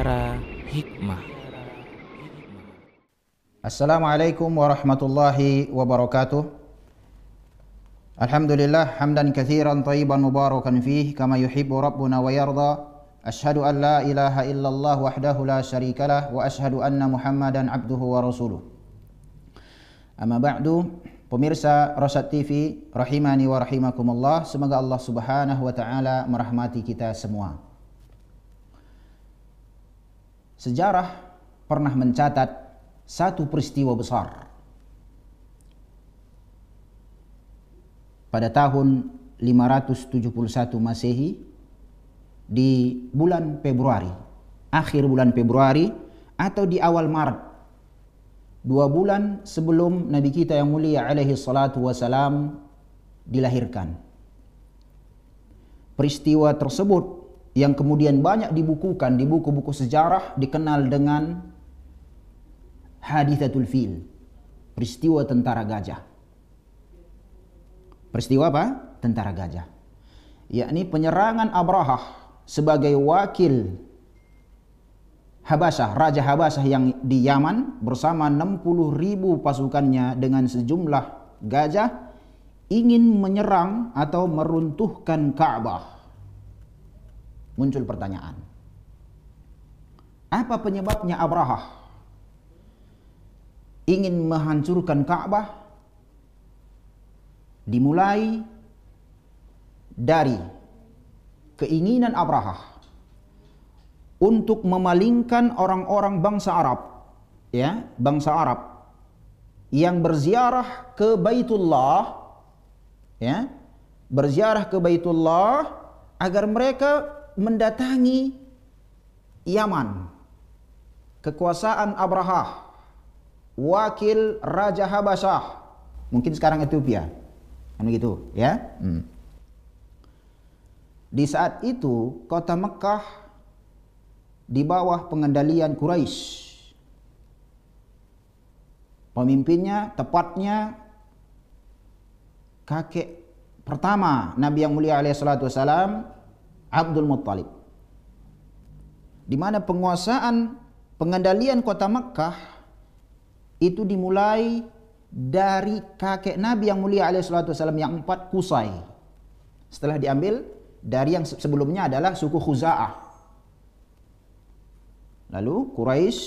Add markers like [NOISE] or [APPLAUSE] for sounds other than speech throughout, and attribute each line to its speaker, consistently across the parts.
Speaker 1: Mutiara Hikmah.
Speaker 2: Assalamualaikum warahmatullahi wabarakatuh. Alhamdulillah hamdan kathiran tayyiban mubarakan fih kama yuhibbu rabbuna wa yarda. Ashhadu an la ilaha illallah wahdahu la syarikalah wa ashhadu anna Muhammadan abduhu wa rasuluh. Amma ba'du, pemirsa Rosat TV rahimani wa rahimakumullah, semoga Allah Subhanahu wa taala merahmati kita semua. Sejarah pernah mencatat satu peristiwa besar. Pada tahun 571 Masehi di bulan Februari, akhir bulan Februari atau di awal Maret. Dua bulan sebelum Nabi kita yang mulia alaihi salatu wasalam dilahirkan. Peristiwa tersebut yang kemudian banyak dibukukan di buku-buku sejarah dikenal dengan hadithatul fil peristiwa tentara gajah. Peristiwa apa? Tentara gajah. Yakni penyerangan Abrahah sebagai wakil Habasyah, Raja Habasyah yang di Yaman bersama 60 ribu pasukannya dengan sejumlah gajah ingin menyerang atau meruntuhkan Ka'bah muncul pertanyaan. Apa penyebabnya Abraha ingin menghancurkan Ka'bah? Dimulai dari keinginan Abraha untuk memalingkan orang-orang bangsa Arab, ya, bangsa Arab yang berziarah ke Baitullah, ya, berziarah ke Baitullah agar mereka mendatangi Yaman. Kekuasaan Abraha, wakil Raja Habasyah, mungkin sekarang Ethiopia. Kan begitu, ya? Hmm. Di saat itu kota Mekah di bawah pengendalian Quraisy. Pemimpinnya tepatnya kakek pertama Nabi yang mulia alaihi salatu Abdul Muttalib. Di mana penguasaan pengendalian kota Mekah itu dimulai dari kakek Nabi yang mulia alaihissalam yang empat Kusai. Setelah diambil dari yang sebelumnya adalah suku Khuza'ah. Lalu Quraisy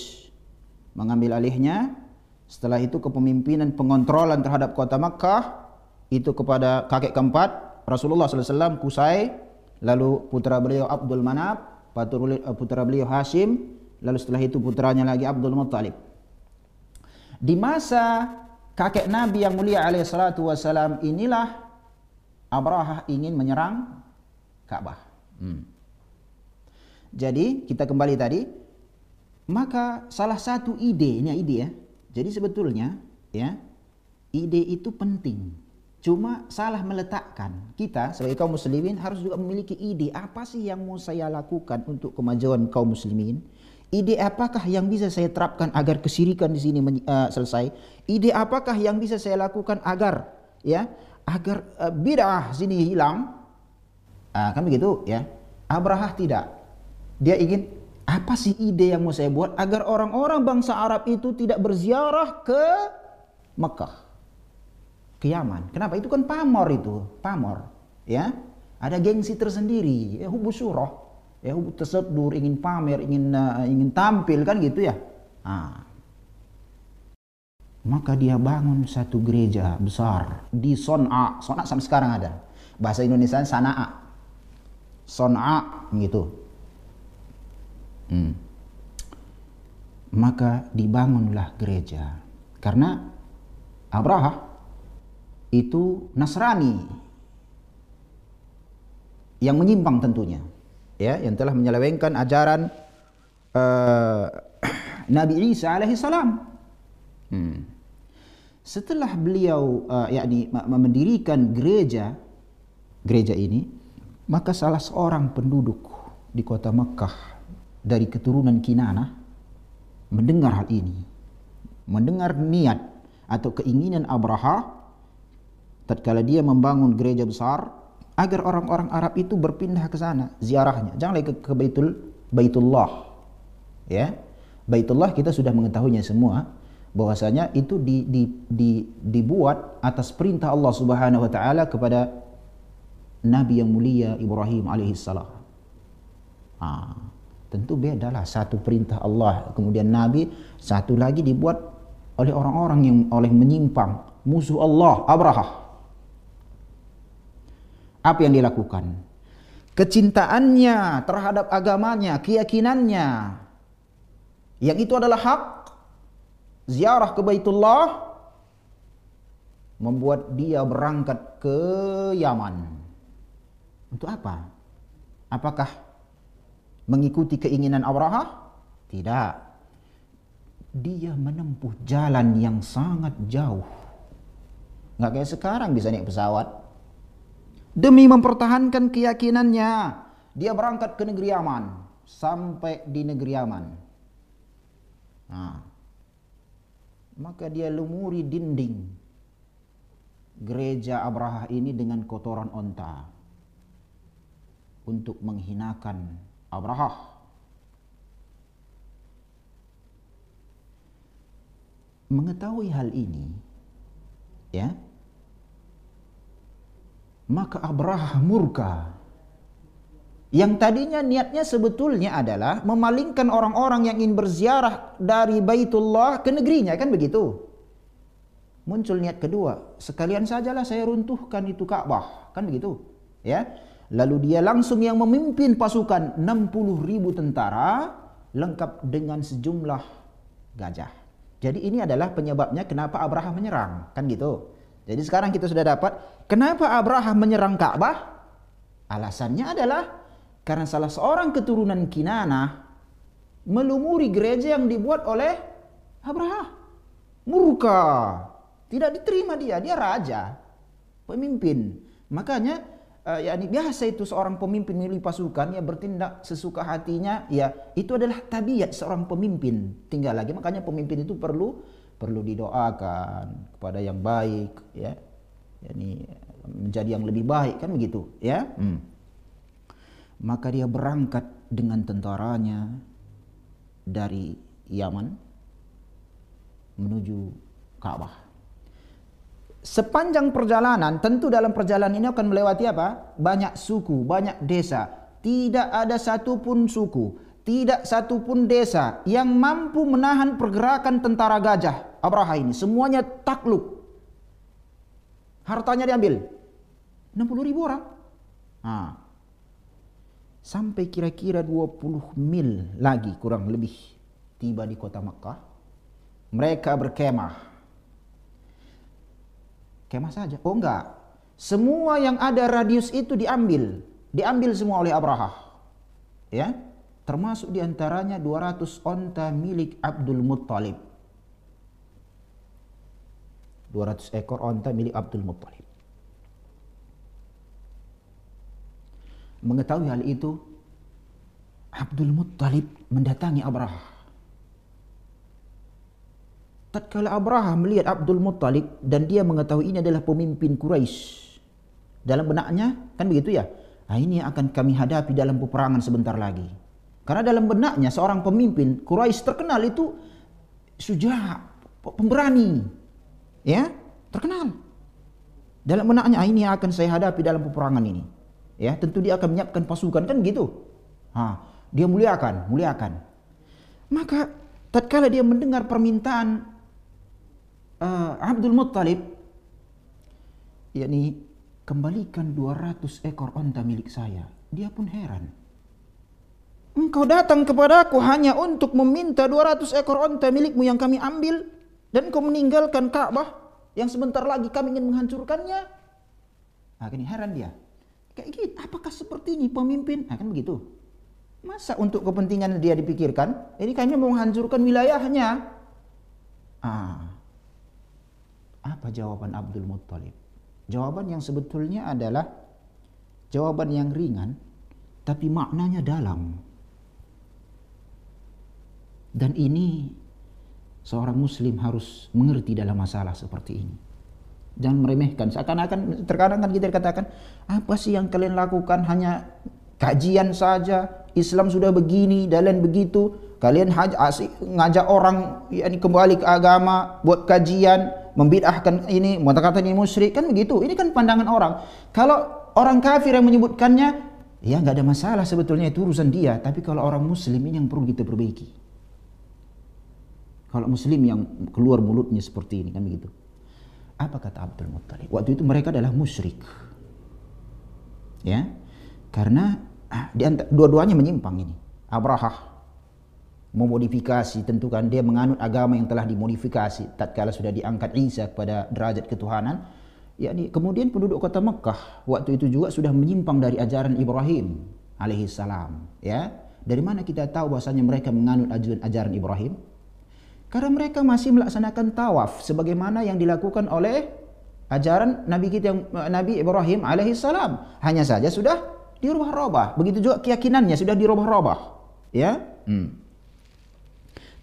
Speaker 2: mengambil alihnya. Setelah itu kepemimpinan pengontrolan terhadap kota Makkah itu kepada kakek keempat Rasulullah SAW Kusai lalu putra beliau Abdul Manab, putra beliau Hashim, lalu setelah itu putranya lagi Abdul Muttalib. Di masa kakek Nabi yang mulia alaihi salatu wasalam inilah Abraha ingin menyerang Ka'bah. Hmm. Jadi kita kembali tadi, maka salah satu ide, ini ide ya. Jadi sebetulnya ya, ide itu penting. Cuma salah meletakkan. Kita sebagai kaum muslimin harus juga memiliki ide apa sih yang mau saya lakukan untuk kemajuan kaum muslimin? Ide apakah yang bisa saya terapkan agar kesirikan di sini uh, selesai? Ide apakah yang bisa saya lakukan agar ya agar uh, bid'ah sini hilang? Uh, kan begitu ya. Abrahah tidak. Dia ingin apa sih ide yang mau saya buat agar orang-orang bangsa Arab itu tidak berziarah ke Mekah? Ke Yaman. Kenapa? Itu kan pamor itu, pamor. Ya, ada gengsi tersendiri, ya hubu surah, ya hubu tersedur, ingin pamer, ingin uh, ingin tampil kan gitu ya. Ah. Maka dia bangun satu gereja besar di Son'a. Son'a sampai sekarang ada. Bahasa Indonesia Sana'a. Son'a gitu. Hmm. Maka dibangunlah gereja. Karena Abraha itu Nasrani yang menyimpang tentunya ya yang telah menyelewengkan ajaran uh, [CLEARS THROAT] Nabi Isa alaihi salam hmm. setelah beliau uh, yakni mendirikan gereja gereja ini maka salah seorang penduduk di kota Mekah dari keturunan Kinanah mendengar hal ini mendengar niat atau keinginan Abraha tatkala dia membangun gereja besar agar orang-orang Arab itu berpindah ke sana ziarahnya jangan lagi ke, ke Baitul Baitullah Ya. Baitullah kita sudah mengetahuinya semua bahwasanya itu di, di, di, dibuat atas perintah Allah Subhanahu wa taala kepada Nabi yang mulia Ibrahim alaihissalam. Ah, tentu bedalah satu perintah Allah kemudian Nabi satu lagi dibuat oleh orang-orang yang oleh menyimpang musuh Allah Abraha. Apa yang dilakukan? Kecintaannya terhadap agamanya, keyakinannya yang itu adalah hak ziarah ke Baitullah membuat dia berangkat ke Yaman. Untuk apa? Apakah mengikuti keinginan Abraha? Tidak. Dia menempuh jalan yang sangat jauh. Nggak kayak sekarang bisa naik pesawat. Demi mempertahankan keyakinannya, dia berangkat ke negeri Yaman. Sampai di negeri Yaman. Nah, maka dia lumuri dinding gereja Abraha ini dengan kotoran onta untuk menghinakan Abraha. Mengetahui hal ini, ya, maka Abraha murka yang tadinya niatnya sebetulnya adalah memalingkan orang-orang yang ingin berziarah dari Baitullah ke negerinya kan begitu. Muncul niat kedua, sekalian sajalah saya runtuhkan itu Ka'bah, kan begitu. Ya. Lalu dia langsung yang memimpin pasukan 60 ribu tentara lengkap dengan sejumlah gajah. Jadi ini adalah penyebabnya kenapa Abraham menyerang, kan gitu. Jadi sekarang kita sudah dapat kenapa Abraham menyerang Ka'bah? Alasannya adalah karena salah seorang keturunan Kinana melumuri gereja yang dibuat oleh Abraham. Murka. Tidak diterima dia, dia raja, pemimpin. Makanya uh, ya ini biasa itu seorang pemimpin milih pasukan ya bertindak sesuka hatinya ya itu adalah tabiat seorang pemimpin tinggal lagi makanya pemimpin itu perlu perlu didoakan kepada yang baik ya ini menjadi yang lebih baik kan begitu ya hmm maka dia berangkat dengan tentaranya dari Yaman menuju Ka'bah. Sepanjang perjalanan, tentu dalam perjalanan ini akan melewati apa? Banyak suku, banyak desa. Tidak ada satupun suku, tidak satupun desa yang mampu menahan pergerakan tentara gajah Abraha ini. Semuanya takluk. Hartanya diambil. 60 ribu orang. Nah, sampai kira-kira 20 mil lagi kurang lebih tiba di kota Makkah. Mereka berkemah. Kemah saja. Oh enggak. Semua yang ada radius itu diambil. Diambil semua oleh Abraha. Ya. Termasuk di antaranya 200 onta milik Abdul Muttalib. 200 ekor onta milik Abdul Muttalib. Mengetahui hal itu, Abdul Muttalib mendatangi Abraha. Tatkala Abraha melihat Abdul Muttalib dan dia mengetahui ini adalah pemimpin Quraisy. Dalam benaknya kan begitu ya. Nah, ini akan kami hadapi dalam peperangan sebentar lagi. Karena dalam benaknya seorang pemimpin Quraisy terkenal itu suja, pemberani. Ya, terkenal. Dalam benaknya ah, ini akan saya hadapi dalam peperangan ini ya tentu dia akan menyiapkan pasukan kan gitu. Ha, dia muliakan, muliakan. Maka tatkala dia mendengar permintaan uh, Abdul Muttalib yakni kembalikan 200 ekor onta milik saya. Dia pun heran. Engkau datang kepadaku hanya untuk meminta 200 ekor onta milikmu yang kami ambil dan kau meninggalkan Ka'bah yang sebentar lagi kami ingin menghancurkannya. Nah, ini heran dia. Kayak gitu. Apakah seperti ini pemimpin? Nah, kan begitu. Masa untuk kepentingan dia dipikirkan? Ini kayaknya mau menghancurkan wilayahnya. Ah. Apa jawaban Abdul Muttalib? Jawaban yang sebetulnya adalah jawaban yang ringan tapi maknanya dalam. Dan ini seorang muslim harus mengerti dalam masalah seperti ini. Jangan meremehkan. Seakan-akan terkadang kan kita katakan, apa sih yang kalian lakukan hanya kajian saja, Islam sudah begini, dan lain begitu. Kalian asik, ngajak orang kembali ke agama, buat kajian, membid'ahkan ini, mengatakan ini musyrik kan begitu. Ini kan pandangan orang. Kalau orang kafir yang menyebutkannya, ya nggak ada masalah sebetulnya itu urusan dia. Tapi kalau orang muslim ini yang perlu kita perbaiki. Kalau muslim yang keluar mulutnya seperti ini kan begitu. Apa kata Abdul Muttalib? Waktu itu mereka adalah musyrik. Ya. Karena ah, dua-duanya menyimpang ini. Abrahah memodifikasi tentu kan dia menganut agama yang telah dimodifikasi tatkala sudah diangkat Isa kepada derajat ketuhanan yakni kemudian penduduk kota Mekah waktu itu juga sudah menyimpang dari ajaran Ibrahim alaihi salam ya dari mana kita tahu bahwasanya mereka menganut ajaran Ibrahim karena mereka masih melaksanakan tawaf sebagaimana yang dilakukan oleh ajaran Nabi kita yang Nabi Ibrahim alaihi salam. Hanya saja sudah dirubah-rubah. Begitu juga keyakinannya sudah dirubah-rubah. Ya. Hmm.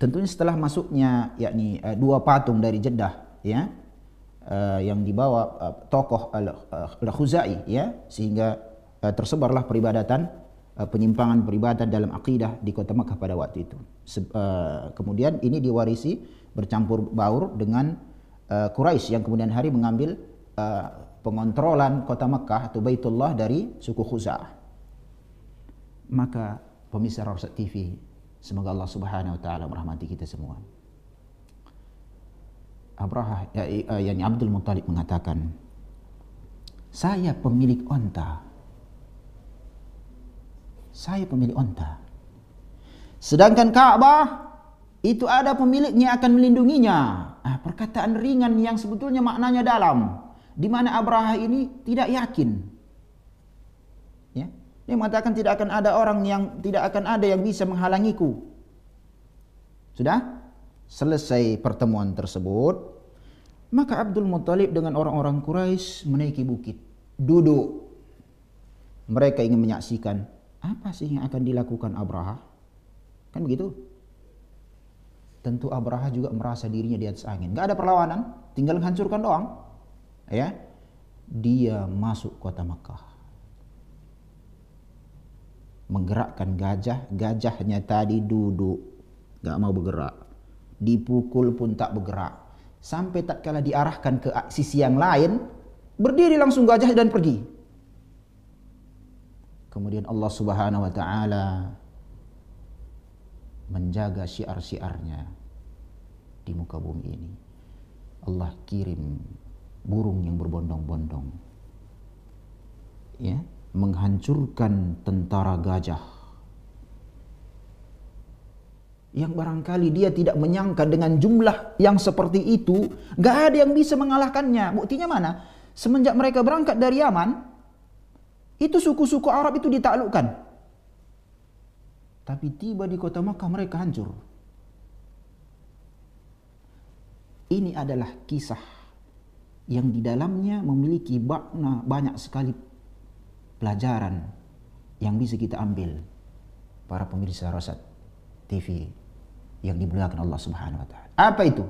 Speaker 2: Tentunya setelah masuknya yakni uh, dua patung dari Jeddah ya uh, yang dibawa tokoh Al-Khuzai ya sehingga tersebarlah peribadatan penyimpangan peribadatan dalam akidah di kota Makkah pada waktu itu. Se uh, kemudian ini diwarisi bercampur baur dengan uh, Quraisy yang kemudian hari mengambil pengontrolan kota Makkah atau Baitullah dari suku Khuza'ah. Maka pemirsa Rosat TV, semoga Allah Subhanahu wa taala merahmati kita semua. Abraha ya, yani Abdul Muttalib mengatakan, "Saya pemilik onta." Saya pemilik onta. Sedangkan Ka'bah itu ada pemiliknya akan melindunginya. Ah, perkataan ringan yang sebetulnya maknanya dalam. Di mana Abraha ini tidak yakin. Ya. Dia mengatakan tidak akan ada orang yang tidak akan ada yang bisa menghalangiku. Sudah? Selesai pertemuan tersebut, maka Abdul Muttalib dengan orang-orang Quraisy menaiki bukit, duduk. Mereka ingin menyaksikan apa sih yang akan dilakukan Abraha? Kan begitu? Tentu Abraha juga merasa dirinya di atas angin. Gak ada perlawanan, tinggal menghancurkan doang. Ya, dia masuk kota Mekah. Menggerakkan gajah, gajahnya tadi duduk, gak mau bergerak. Dipukul pun tak bergerak. Sampai tak kala diarahkan ke sisi yang lain, berdiri langsung gajah dan pergi. Kemudian Allah Subhanahu wa taala menjaga syiar-syiarnya di muka bumi ini. Allah kirim burung yang berbondong-bondong. Ya, menghancurkan tentara gajah. Yang barangkali dia tidak menyangka dengan jumlah yang seperti itu, gak ada yang bisa mengalahkannya. Buktinya mana? Semenjak mereka berangkat dari Yaman, itu suku-suku Arab itu ditaklukkan. Tapi tiba di kota Makkah mereka hancur. Ini adalah kisah yang di dalamnya memiliki makna banyak sekali pelajaran yang bisa kita ambil para pemirsa Rosat TV yang dimuliakan Allah Subhanahu wa taala. Apa itu?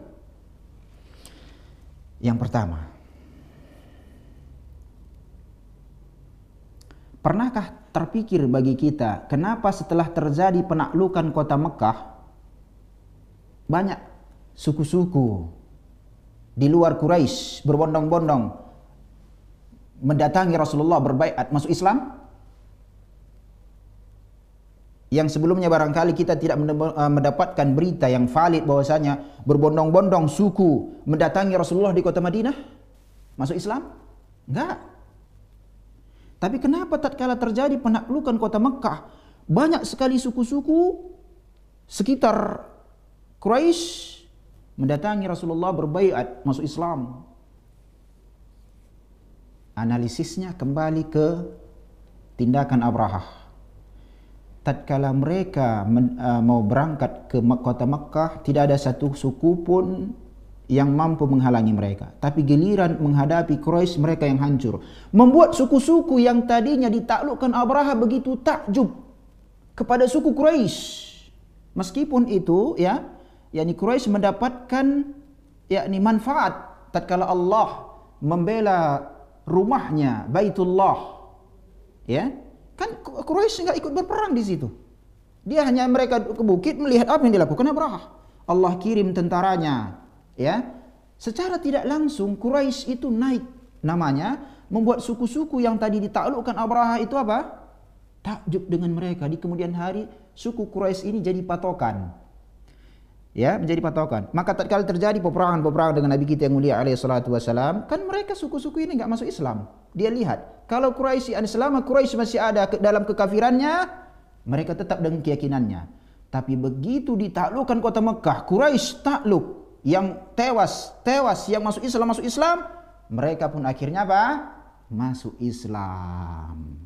Speaker 2: Yang pertama, Pernahkah terpikir bagi kita kenapa setelah terjadi penaklukan kota Mekah banyak suku-suku di luar Quraisy berbondong-bondong mendatangi Rasulullah berbaiat masuk Islam? Yang sebelumnya barangkali kita tidak eh, mendapatkan berita yang valid bahwasanya berbondong-bondong suku mendatangi Rasulullah di kota Madinah masuk Islam? Enggak. Tapi kenapa tatkala terjadi penaklukan kota Mekah, banyak sekali suku-suku sekitar Quraisy mendatangi Rasulullah berbaiat masuk Islam. Analisisnya kembali ke tindakan Abraha. Tatkala mereka men, uh, mau berangkat ke kota Mekah, tidak ada satu suku pun yang mampu menghalangi mereka. Tapi giliran menghadapi Quraisy mereka yang hancur. Membuat suku-suku yang tadinya ditaklukkan Abraha begitu takjub kepada suku Quraisy. Meskipun itu ya, yakni Quraisy mendapatkan yakni manfaat tatkala Allah membela rumahnya Baitullah. Ya. Kan Quraisy enggak ikut berperang di situ. Dia hanya mereka ke bukit melihat apa yang dilakukan Abraha. Allah kirim tentaranya, ya. Secara tidak langsung Quraisy itu naik namanya membuat suku-suku yang tadi ditaklukkan Abraha itu apa? Takjub dengan mereka di kemudian hari suku Quraisy ini jadi patokan. Ya, menjadi patokan. Maka tatkala terjadi peperangan-peperangan dengan Nabi kita yang mulia alaihi salatu wasalam, kan mereka suku-suku ini enggak masuk Islam. Dia lihat, kalau Quraisy selama Quraisy masih ada dalam kekafirannya, mereka tetap dengan keyakinannya. Tapi begitu ditaklukkan kota Mekah, Quraisy takluk, yang tewas, tewas, yang masuk Islam masuk Islam, mereka pun akhirnya apa? Masuk Islam.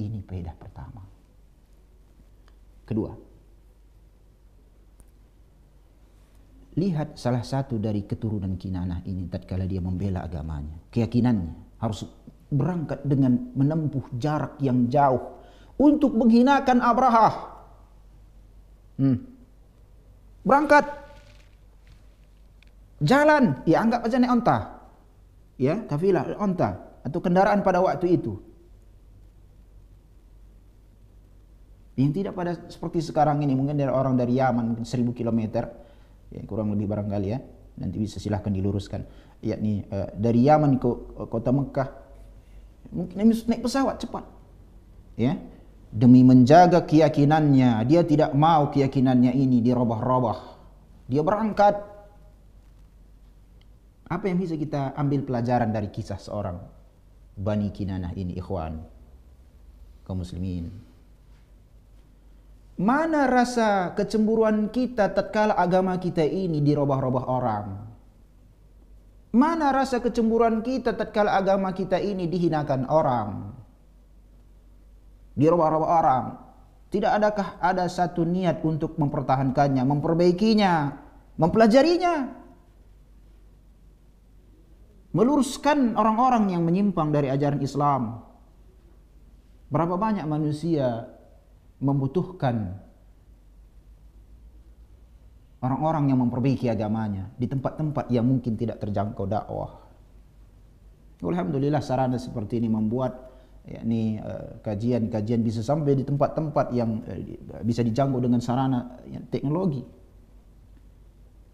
Speaker 2: Ini pedah pertama. Kedua, lihat salah satu dari keturunan Kinanah ini tatkala dia membela agamanya, keyakinannya harus berangkat dengan menempuh jarak yang jauh untuk menghinakan Abraha. Hmm. Berangkat jalan, ya anggap aja naik onta. Ya, kafilah onta. Atau kendaraan pada waktu itu. Yang tidak pada seperti sekarang ini mungkin dari orang dari Yaman mungkin 1000 kilometer. Ya, kurang lebih barangkali ya. Nanti bisa silahkan diluruskan. Yakni uh, dari Yaman ke uh, kota Mekah. Mungkin naik pesawat cepat. Ya. Demi menjaga keyakinannya. Dia tidak mau keyakinannya ini dirobah-robah. Dia berangkat apa yang bisa kita ambil pelajaran dari kisah seorang Bani Kinanah ini ikhwan kaum muslimin Mana rasa kecemburuan kita tatkala agama kita ini dirubah-rubah orang? Mana rasa kecemburuan kita tatkala agama kita ini dihinakan orang? Dirubah-rubah orang. Tidak adakah ada satu niat untuk mempertahankannya, memperbaikinya, mempelajarinya? Meluruskan orang-orang yang menyimpang dari ajaran Islam. Berapa banyak manusia membutuhkan orang-orang yang memperbaiki agamanya di tempat-tempat yang mungkin tidak terjangkau dakwah. Alhamdulillah sarana seperti ini membuat yakni uh, kajian-kajian bisa sampai di tempat-tempat yang uh, bisa dijangkau dengan sarana yang teknologi.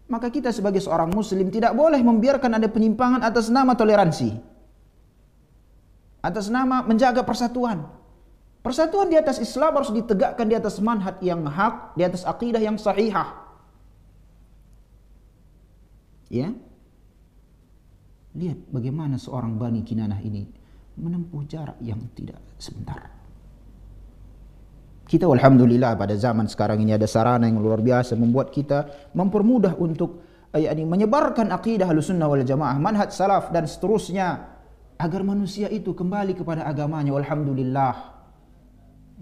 Speaker 2: Maka kita sebagai seorang muslim tidak boleh membiarkan ada penyimpangan atas nama toleransi. Atas nama menjaga persatuan. Persatuan di atas Islam harus ditegakkan di atas manhaj yang hak, di atas akidah yang sahihah. Ya. Lihat bagaimana seorang Bani Kinanah ini menempuh jarak yang tidak sebentar. Kita alhamdulillah pada zaman sekarang ini ada sarana yang luar biasa membuat kita mempermudah untuk eh, yakni menyebarkan akidah Ahlussunnah wal Jamaah, manhaj salaf dan seterusnya agar manusia itu kembali kepada agamanya. Alhamdulillah.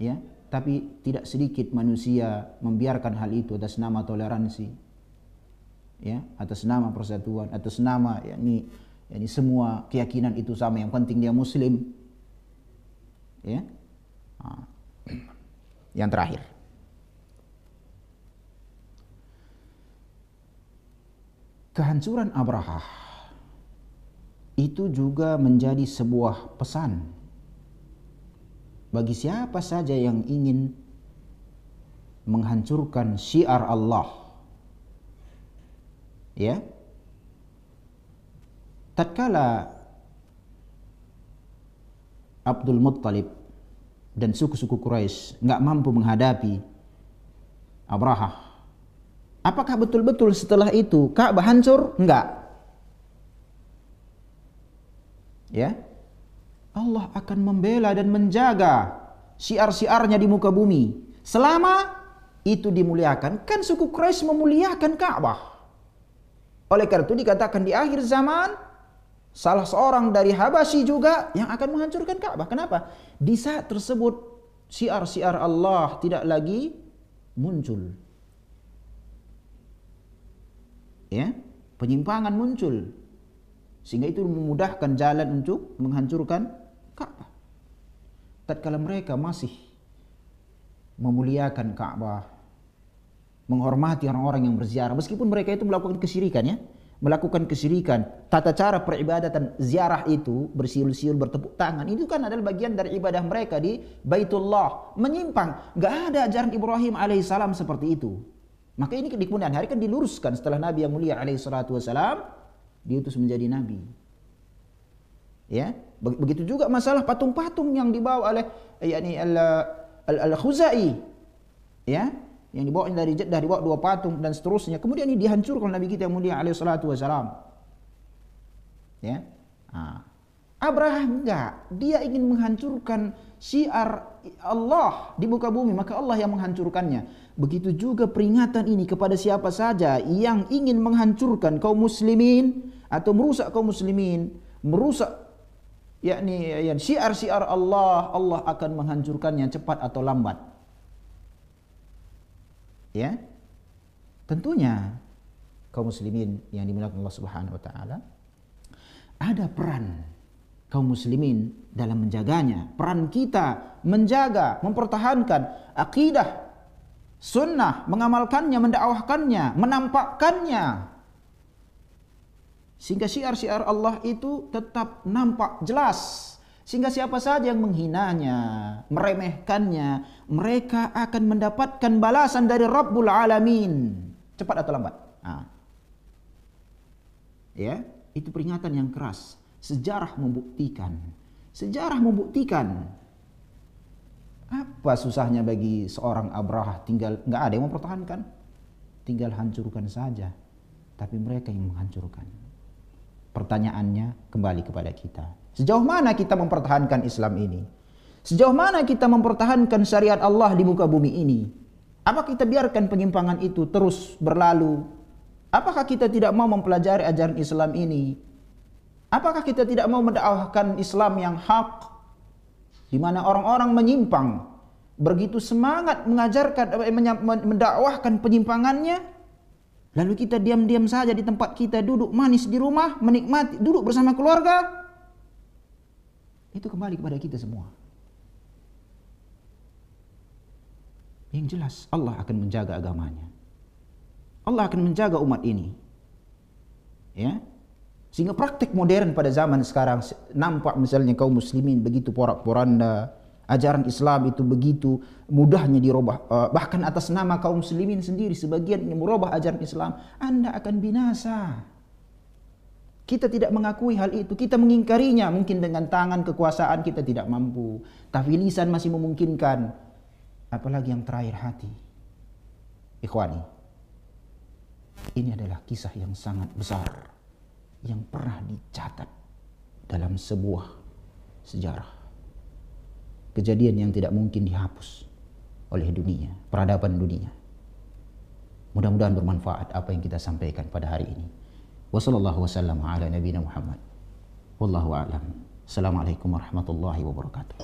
Speaker 2: Ya tapi tidak sedikit manusia membiarkan hal itu atas nama toleransi. Ya atas nama persatuan atas nama yakni yakni semua keyakinan itu sama. Yang penting dia muslim. Ya. Nah. Yang terakhir. Kehancuran Abraha itu juga menjadi sebuah pesan bagi siapa saja yang ingin menghancurkan syiar Allah. Ya. Tatkala Abdul Muttalib dan suku-suku Quraisy nggak mampu menghadapi Abraha. Apakah betul-betul setelah itu Ka'bah hancur? Enggak ya. Allah akan membela dan menjaga siar-siarnya di muka bumi. Selama itu dimuliakan. Kan suku Quraisy memuliakan Ka'bah. Oleh karena itu dikatakan di akhir zaman salah seorang dari Habasyi juga yang akan menghancurkan Ka'bah. Kenapa? Di saat tersebut siar-siar Allah tidak lagi muncul. Ya, penyimpangan muncul. Sehingga itu memudahkan jalan untuk menghancurkan Ka'bah. Tatkala mereka masih memuliakan Ka'bah, menghormati orang-orang yang berziarah, meskipun mereka itu melakukan kesyirikan ya, melakukan kesyirikan, tata cara peribadatan ziarah itu bersiul-siul bertepuk tangan itu kan adalah bagian dari ibadah mereka di Baitullah. Menyimpang. Nggak ada ajaran Ibrahim alaihissalam seperti itu. Maka ini di kemudian hari kan diluruskan setelah Nabi yang mulia alaihissalatu wassalam diutus menjadi nabi. Ya? Begitu juga masalah patung-patung yang dibawa oleh yakni al-Khuzai. Ya yang dibawa dari Jeddah dibawa dua patung dan seterusnya. Kemudian ini dihancurkan Nabi kita yang mulia alaihi salatu wasalam. Ya. Nah. Abraham enggak, dia ingin menghancurkan syiar Allah di muka bumi, maka Allah yang menghancurkannya. Begitu juga peringatan ini kepada siapa saja yang ingin menghancurkan kaum muslimin atau merusak kaum muslimin, merusak yakni ya, syiar-syiar Allah, Allah akan menghancurkannya cepat atau lambat ya. Tentunya kaum muslimin yang dimuliakan Allah Subhanahu wa taala ada peran kaum muslimin dalam menjaganya. Peran kita menjaga mempertahankan akidah sunnah mengamalkannya mendakwahkannya menampakkannya. Sehingga syiar-syiar Allah itu tetap nampak jelas sehingga siapa saja yang menghinanya, meremehkannya, mereka akan mendapatkan balasan dari Rabbul Alamin. Cepat atau lambat. Nah. Ya, itu peringatan yang keras. Sejarah membuktikan. Sejarah membuktikan. Apa susahnya bagi seorang Abraha tinggal nggak ada yang mempertahankan, tinggal hancurkan saja. Tapi mereka yang menghancurkan. Pertanyaannya kembali kepada kita Sejauh mana kita mempertahankan Islam ini? Sejauh mana kita mempertahankan syariat Allah di muka bumi ini? Apa kita biarkan penyimpangan itu terus berlalu? Apakah kita tidak mau mempelajari ajaran Islam ini? Apakah kita tidak mau mendakwahkan Islam yang hak? Di mana orang-orang menyimpang, begitu semangat mengajarkan eh, mendakwahkan penyimpangannya, lalu kita diam-diam saja di tempat kita duduk manis di rumah, menikmati duduk bersama keluarga, itu kembali kepada kita semua. Yang jelas Allah akan menjaga agamanya. Allah akan menjaga umat ini. Ya. Sehingga praktik modern pada zaman sekarang nampak misalnya kaum muslimin begitu porak-poranda, ajaran Islam itu begitu mudahnya dirubah eh, bahkan atas nama kaum muslimin sendiri sebagian yang merubah ajaran Islam, Anda akan binasa. Kita tidak mengakui hal itu, kita mengingkarinya. Mungkin dengan tangan kekuasaan kita tidak mampu, tapi lisan masih memungkinkan. Apalagi yang terakhir hati. Ikhwani, ini adalah kisah yang sangat besar yang pernah dicatat dalam sebuah sejarah. Kejadian yang tidak mungkin dihapus oleh dunia, peradaban dunia. Mudah-mudahan bermanfaat apa yang kita sampaikan pada hari ini. وصلى الله وسلم على نبينا محمد. والله أعلم. السلام عليكم ورحمة الله وبركاته.